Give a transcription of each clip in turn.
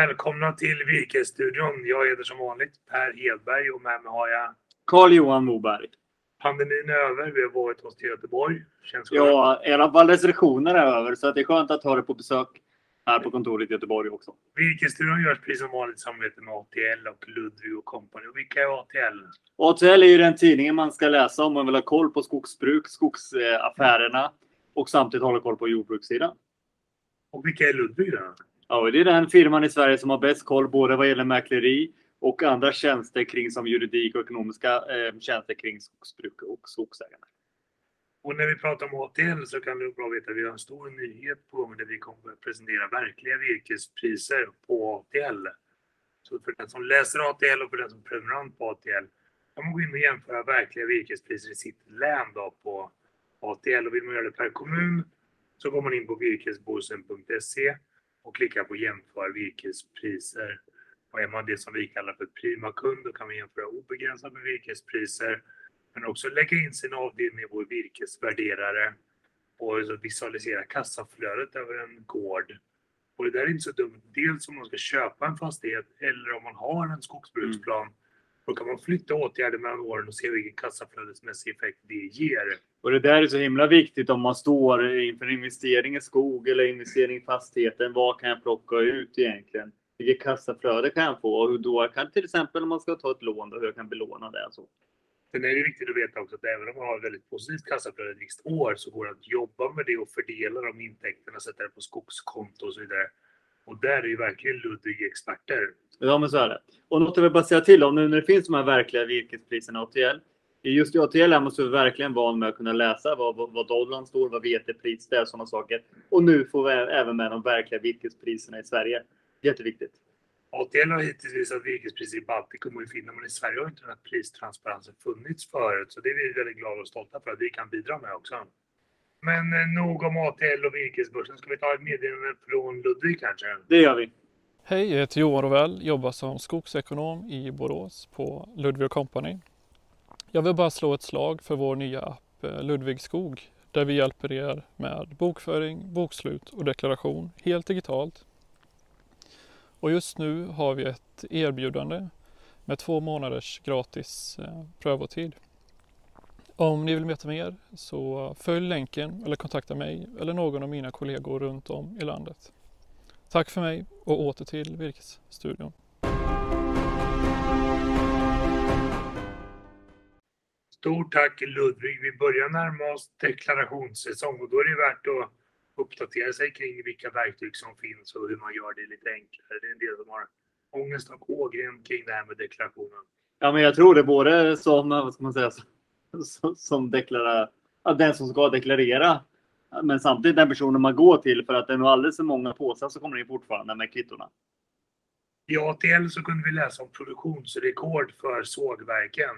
Välkomna till Virkesstudion. Jag heter som vanligt Per Hedberg och med mig har jag Carl-Johan Moberg. Pandemin är över. Vi har varit hos till Göteborg. Känns skönt. Ja, i alla fall restriktioner är över så att det är skönt att ha det på besök här på kontoret i Göteborg också. Virkesstudion görs precis som vanligt i samarbete med ATL och Ludvig och Company. Och vilka är ATL? ATL är ju den tidningen man ska läsa om man vill ha koll på skogsbruk, skogsaffärerna och samtidigt hålla koll på jordbrukssidan. Och vilka är Ludvig då? Ja, det är den firman i Sverige som har bäst koll både vad gäller mäkleri och andra tjänster kring som juridik och ekonomiska eh, tjänster kring skogsbruk och skogsägande. Och när vi pratar om ATL så kan du bra veta att vi har en stor nyhet på gång där vi kommer att presentera verkliga virkespriser på ATL. Så för den som läser ATL och för den som prenumerant på ATL kan man gå in och jämföra verkliga virkespriser i sitt län då på ATL. Och vill man göra det per kommun så går man in på virkesbosen.se och klicka på jämför virkespriser. Och är man det som vi kallar för primakund då kan man jämföra obegränsat med virkespriser men också lägga in sin avdelning i vår virkesvärderare och visualisera kassaflödet över en gård. Och det där är inte så dumt. Dels om man ska köpa en fastighet eller om man har en skogsbruksplan. Mm. Då kan man flytta åtgärder mellan åren och se vilken kassaflödesmässig effekt det ger. Och det där är så himla viktigt om man står inför investering i skog eller investering i fastigheten. Vad kan jag plocka ut egentligen? Vilket kassaflöde kan jag få? Och hur då kan till exempel om man ska ta ett lån, då, hur jag kan belåna det. Så. Sen är det viktigt att veta också att även om man har ett väldigt positivt kassaflöde ett visst år så går det att jobba med det och fördela de intäkterna, sätta det på skogskonto och så vidare. Och där är ju verkligen Ludvig experter. Ja, men så är det. Och något jag vill bara säga till om nu när det finns de här verkliga virkespriserna ATL. Just i ATL här måste vi verkligen vara med att kunna läsa vad, vad, dollarn står, vad VT-pris det är, sådana saker. Och nu får vi även med de verkliga virkespriserna i Sverige. Jätteviktigt. ATL har hittills visat virkespriser i Baltikum och i Finland, men i Sverige har inte den här pristransparensen funnits förut. Så det är vi väldigt glada och stolta för att vi kan bidra med också. Men eh, nog om ATL och virkesbörsen. Ska vi ta ett meddelande från Ludvig kanske? Det gör vi. Hej, jag heter Johan Rovell, jobbar som skogsekonom i Borås på Ludvig Company. Jag vill bara slå ett slag för vår nya app eh, Ludvig Skog där vi hjälper er med bokföring, bokslut och deklaration helt digitalt och just nu har vi ett erbjudande med två månaders gratis eh, prövotid. Om ni vill veta mer så följ länken eller kontakta mig eller någon av mina kollegor runt om i landet. Tack för mig och åter till Virkesstudion. Stort tack Ludvig. Vi börjar närma oss deklarationssäsong och då är det värt att uppdatera sig kring vilka verktyg som finns och hur man gör det lite enklare. Det är en del som har ångest och ågren kring det här med deklarationen. Ja, men jag tror det både som, vad ska man säga, som, som deklarerar, den som ska deklarera, men samtidigt den personen man går till för att det är nog alldeles för många påsar så kommer in fortfarande med kvittorna. I ATL så kunde vi läsa om produktionsrekord för sågverken.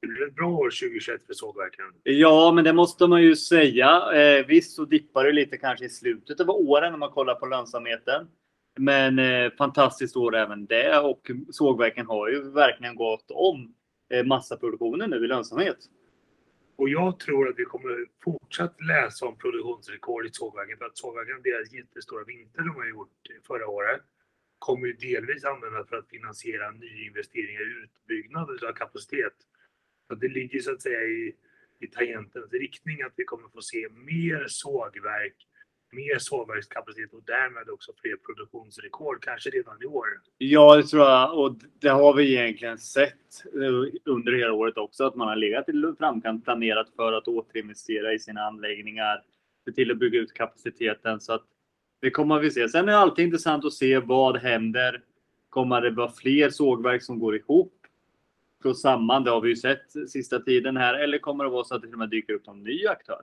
Det blir ett bra år 2021 för sågverken. Ja, men det måste man ju säga. Eh, visst så dippar det lite kanske i slutet av åren när man kollar på lönsamheten. Men eh, fantastiskt år även det och sågverken har ju verkligen gått om eh, massaproduktionen nu i lönsamhet. Och jag tror att vi kommer fortsatt läsa om produktionsrekord i sågverken för att sågverken, deras jättestora vinter de har gjort förra året, kommer ju delvis användas för att finansiera nyinvesteringar i utbyggnad av kapacitet. Så det ligger så att säga i, i tangentens riktning att vi kommer få se mer sågverk, mer sågverkskapacitet och därmed också fler produktionsrekord, kanske redan i år. Ja, det tror jag. Och det har vi egentligen sett eh, under hela året också, att man har legat i framkant planerat för att återinvestera i sina anläggningar, se till att bygga ut kapaciteten. Så att det kommer vi se. Sen är det alltid intressant att se vad händer. Kommer det vara fler sågverk som går ihop? Går samman. Det har vi ju sett sista tiden här. Eller kommer det vara så att det till och med dyker upp någon ny aktör?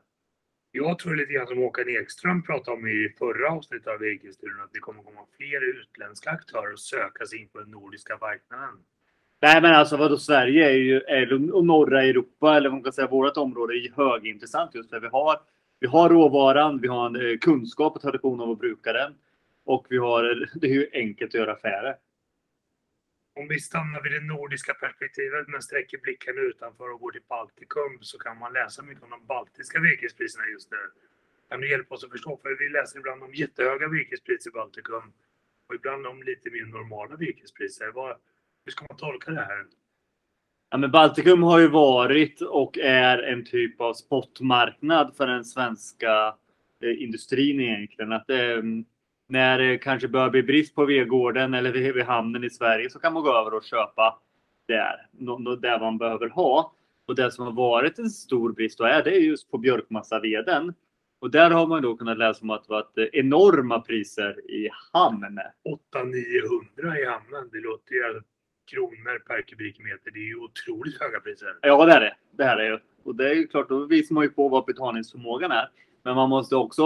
Jag tror lite grann som Håkan Ekström pratade om i förra avsnittet av EG-studion att det kommer komma fler utländska aktörer och söka sig in på den nordiska marknaden. Nej men alltså vadå Sverige är ju, och norra Europa eller vad man kan säga vårt område är högintressant just för vi har, vi har råvaran, vi har en eh, kunskap och tradition av att bruka den. Och vi har, det är ju enkelt att göra affärer. Om vi stannar vid det nordiska perspektivet men sträcker blicken utanför och går till Baltikum så kan man läsa mycket om de baltiska virkespriserna just nu. Kan du hjälpa oss att förstå? För vi läser ibland om jättehöga virkespriser i Baltikum. och ibland om lite mer normala virkespriser. Vad, hur ska man tolka det här? Ja, men Baltikum har ju varit och är en typ av spotmarknad för den svenska eh, industrin egentligen. Att eh, när det kanske börjar bli brist på vedgården eller vid, hamnen i Sverige så kan man gå över och köpa där, där man behöver ha. Och det som har varit en stor brist och är det är just på björkmassaveden. Och där har man då kunnat läsa om att det varit enorma priser i hamn. 800-900 i hamnen. Det låter ju kronor per kubikmeter. Det är ju otroligt höga priser. Ja, det är det. Det är det ju. Och det är ju klart, då visar man ju på vad betalningsförmågan är. Men man måste också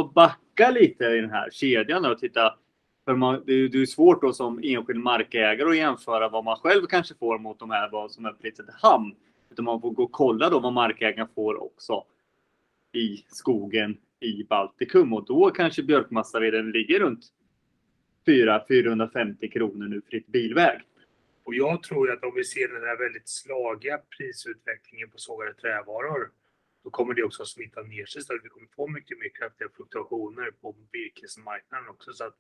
backa lite i den här kedjan och titta. För man, det, är, det är svårt då som enskild markägare att jämföra vad man själv kanske får mot de här, vad som är priset i hamn. Utan man får gå och kolla då vad markägaren får också i skogen i Baltikum och då kanske björkmassaveden ligger runt 400-450 kronor nu fritt bilväg. Och jag tror att om vi ser den här väldigt slagiga prisutvecklingen på sågade trävaror då kommer det också smitta ner sig så att vi kommer få mycket mer kraftiga fluktuationer på virkesmarknaden också. Så att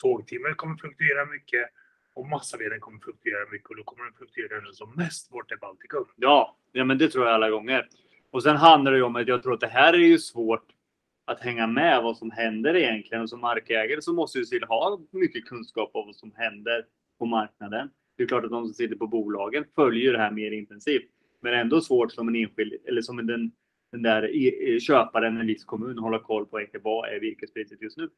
sågtimmer kommer fluktuera mycket och massaveden kommer fluktuera mycket och då kommer den fluktuera kanske som mest bort i Baltikum. Ja, ja, men det tror jag alla gånger. Och sen handlar det ju om att jag tror att det här är ju svårt att hänga med vad som händer egentligen. Och som markägare så måste ju du ha mycket kunskap om vad som händer på marknaden. Det är klart att de som sitter på bolagen följer det här mer intensivt. Men ändå svårt som en enskild eller som den, den där köparen en viss kommun hålla koll på vad är virkespriset just nu.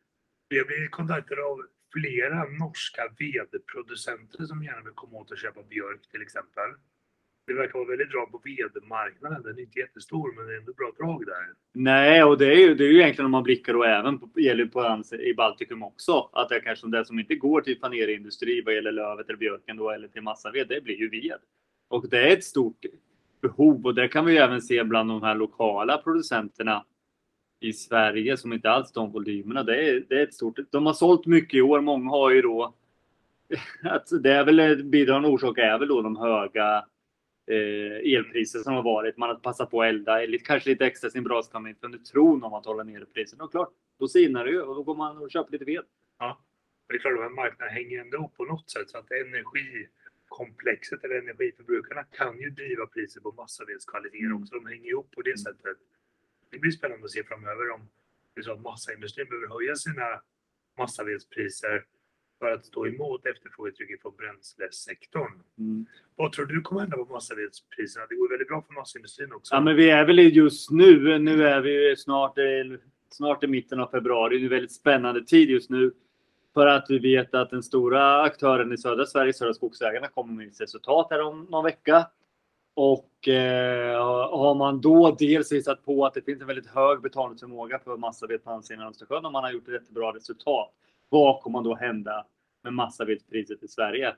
Jag blir kontaktad av flera norska vedproducenter som gärna vill komma åt och köpa björk till exempel. Det verkar vara väldigt bra på vedmarknaden. Den är inte jättestor, men det är ändå bra drag där. Nej, och det är ju, det är ju egentligen om man blickar då även på, gäller på i Baltikum också. Att det är kanske det som inte går till paneriindustri vad gäller lövet eller björken då, eller till massaved, det blir ju ved. Och det är ett stort behov och det kan vi ju även se bland de här lokala producenterna i Sverige som inte alls de volymerna. Det är, det är ett stort. De har sålt mycket i år. Många har ju då att det är väl bidragande orsak är väl då de höga eh, elpriser som har varit. Man har passat på att elda lite, kanske lite extra sin braskamin. under tron om att hålla nere priserna. Och klart, då sinar det ju och då går man och köper lite ved. Ja, det är klart att marknaden hänger ändå på något sätt så att energi energikomplexet eller energiförbrukarna kan ju driva priser på massavedskvaliteter mm. också. De hänger ihop på det sättet det blir spännande att se framöver om det är så att massaindustrin behöver höja sina massavedspriser för att stå emot efterfrågetrycket från bränslesektorn. Mm. Vad tror du kommer hända på massavedspriserna? Det går väldigt bra för massaindustrin också. Ja, men vi är väl just nu. Nu är vi snart, snart i mitten av februari. Det är en väldigt spännande tid just nu. För att vi vet att den stora aktören i södra Sverige, Södra Skogsägarna, kommer med resultat här om någon vecka. Och eh, har man då dels visat på att det finns en väldigt hög betalningsförmåga för massaved på andra sidan Östersjön och man har gjort ett jättebra resultat. Vad kommer då hända med massavedspriset i Sverige?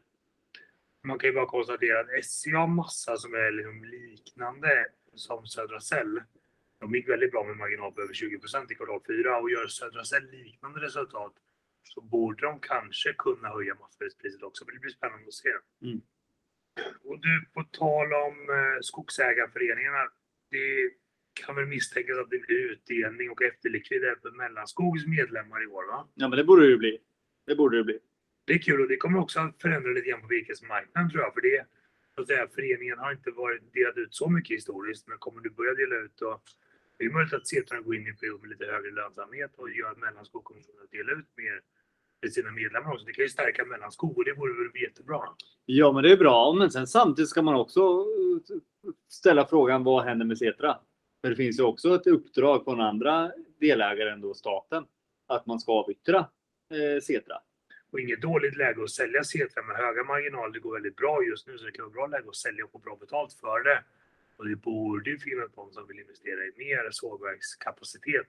Man kan ju bara konstatera att SCA har massa som är liksom liknande som Södra Cell. De gick väldigt bra med marginal på över 20% i kvartal 4 och gör Södra Cell liknande resultat så borde de kanske kunna höja massavedspriset också. Men det blir spännande att se. Mm. Och du, på tal om eh, skogsägarföreningarna. Det kan väl misstänkas att det blir utdelning och efterlikvid för Mellanskogs medlemmar i år? Va? Ja, men det borde det ju bli. Det borde det bli. Det är kul och det kommer också att förändra lite grann på virkesmarknaden tror jag. För det, så att säga, föreningen har inte varit delat ut så mycket historiskt, men kommer du börja dela ut och det är möjligt att Setra går in i en period med lite högre lönsamhet och gör att Mellanskog kommer att dela ut mer till sina medlemmar också. Det kan ju stärka Mellanskog och det vore väl jättebra. Ja, men det är bra. Men sen samtidigt ska man också eh, ställa frågan vad händer med Setra? För det finns ju också ett uppdrag från andra delägare än då staten att man ska avyttra eh, Setra. Och inget dåligt läge att sälja Setra med höga marginaler. Det går väldigt bra just nu så det kan vara bra läge att sälja och få bra betalt för det. Och det borde ju finnas de som vill investera i mer sågverkskapacitet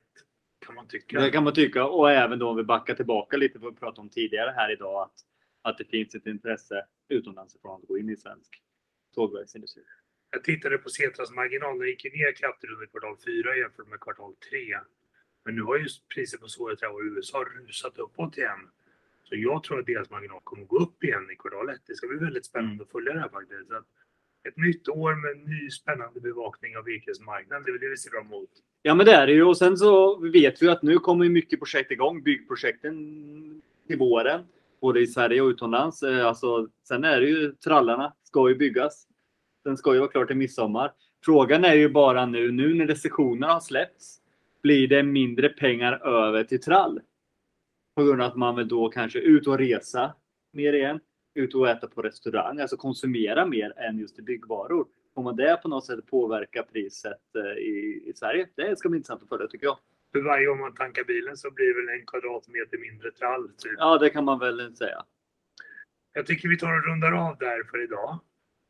kan man tycka. Det kan man tycka och även då om vi backar tillbaka lite vad vi pratade om tidigare här idag att, att det finns ett intresse utomlands ifrån att gå in i svensk sågverksindustri. Jag tittade på Setras marginal. Den gick ner kraftigt under kvartal 4 jämfört med kvartal 3. Men nu har ju priset på sågade i USA rusat uppåt igen. Så jag tror att deras marginal kommer gå upp igen i kvartal 1. Det ska bli väldigt spännande att följa det här faktiskt. Ett nytt år med ny spännande bevakning av virkesmarknaden. Det är väl det vi ser fram emot. Ja, men det är det ju. Och sen så vet vi att nu kommer mycket projekt igång. Byggprojekten till våren. både i Sverige och utomlands. Eh, alltså, sen är det ju trallarna ska ju byggas. Den ska ju vara klar till midsommar. Frågan är ju bara nu, nu när restriktionerna har släppts, blir det mindre pengar över till trall? På grund av att man vill då kanske ut och resa mer igen, ut och äta på restaurang, alltså konsumera mer än just i byggvaror. Kommer det på något sätt påverka priset eh, i, i Sverige? Det ska bli intressant att följa tycker jag. För varje gång man tankar bilen så blir det väl en kvadratmeter mindre trall. Typ. Ja, det kan man väl säga. Jag tycker vi tar och rundar av där för idag.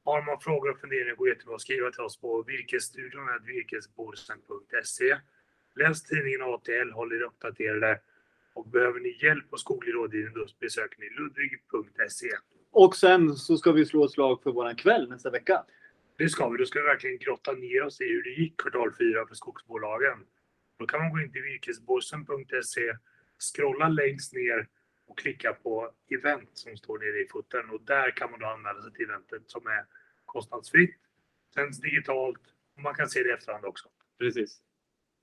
Har man frågor och funderingar går jättebra att skriva till oss på virkesstudion virkesborsen.se. Läs tidningen ATL, håll er uppdaterade. Och behöver ni hjälp och skoglig rådgivning då besöker ni ludvig.se. Och sen så ska vi slå ett slag för våran kväll nästa vecka. Det ska vi. Då ska vi verkligen grotta ner oss i hur det gick kvartal fyra för skogsbolagen. Då kan man gå in till virkesborsen.se, scrolla längst ner och klicka på event som står nere i foten. Och där kan man då anmäla sig till eventet som är kostnadsfritt, sänds digitalt och man kan se det i efterhand också. Precis.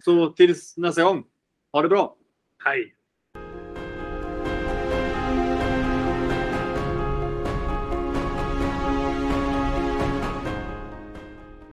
Så tills nästa gång. Ha det bra! Hej!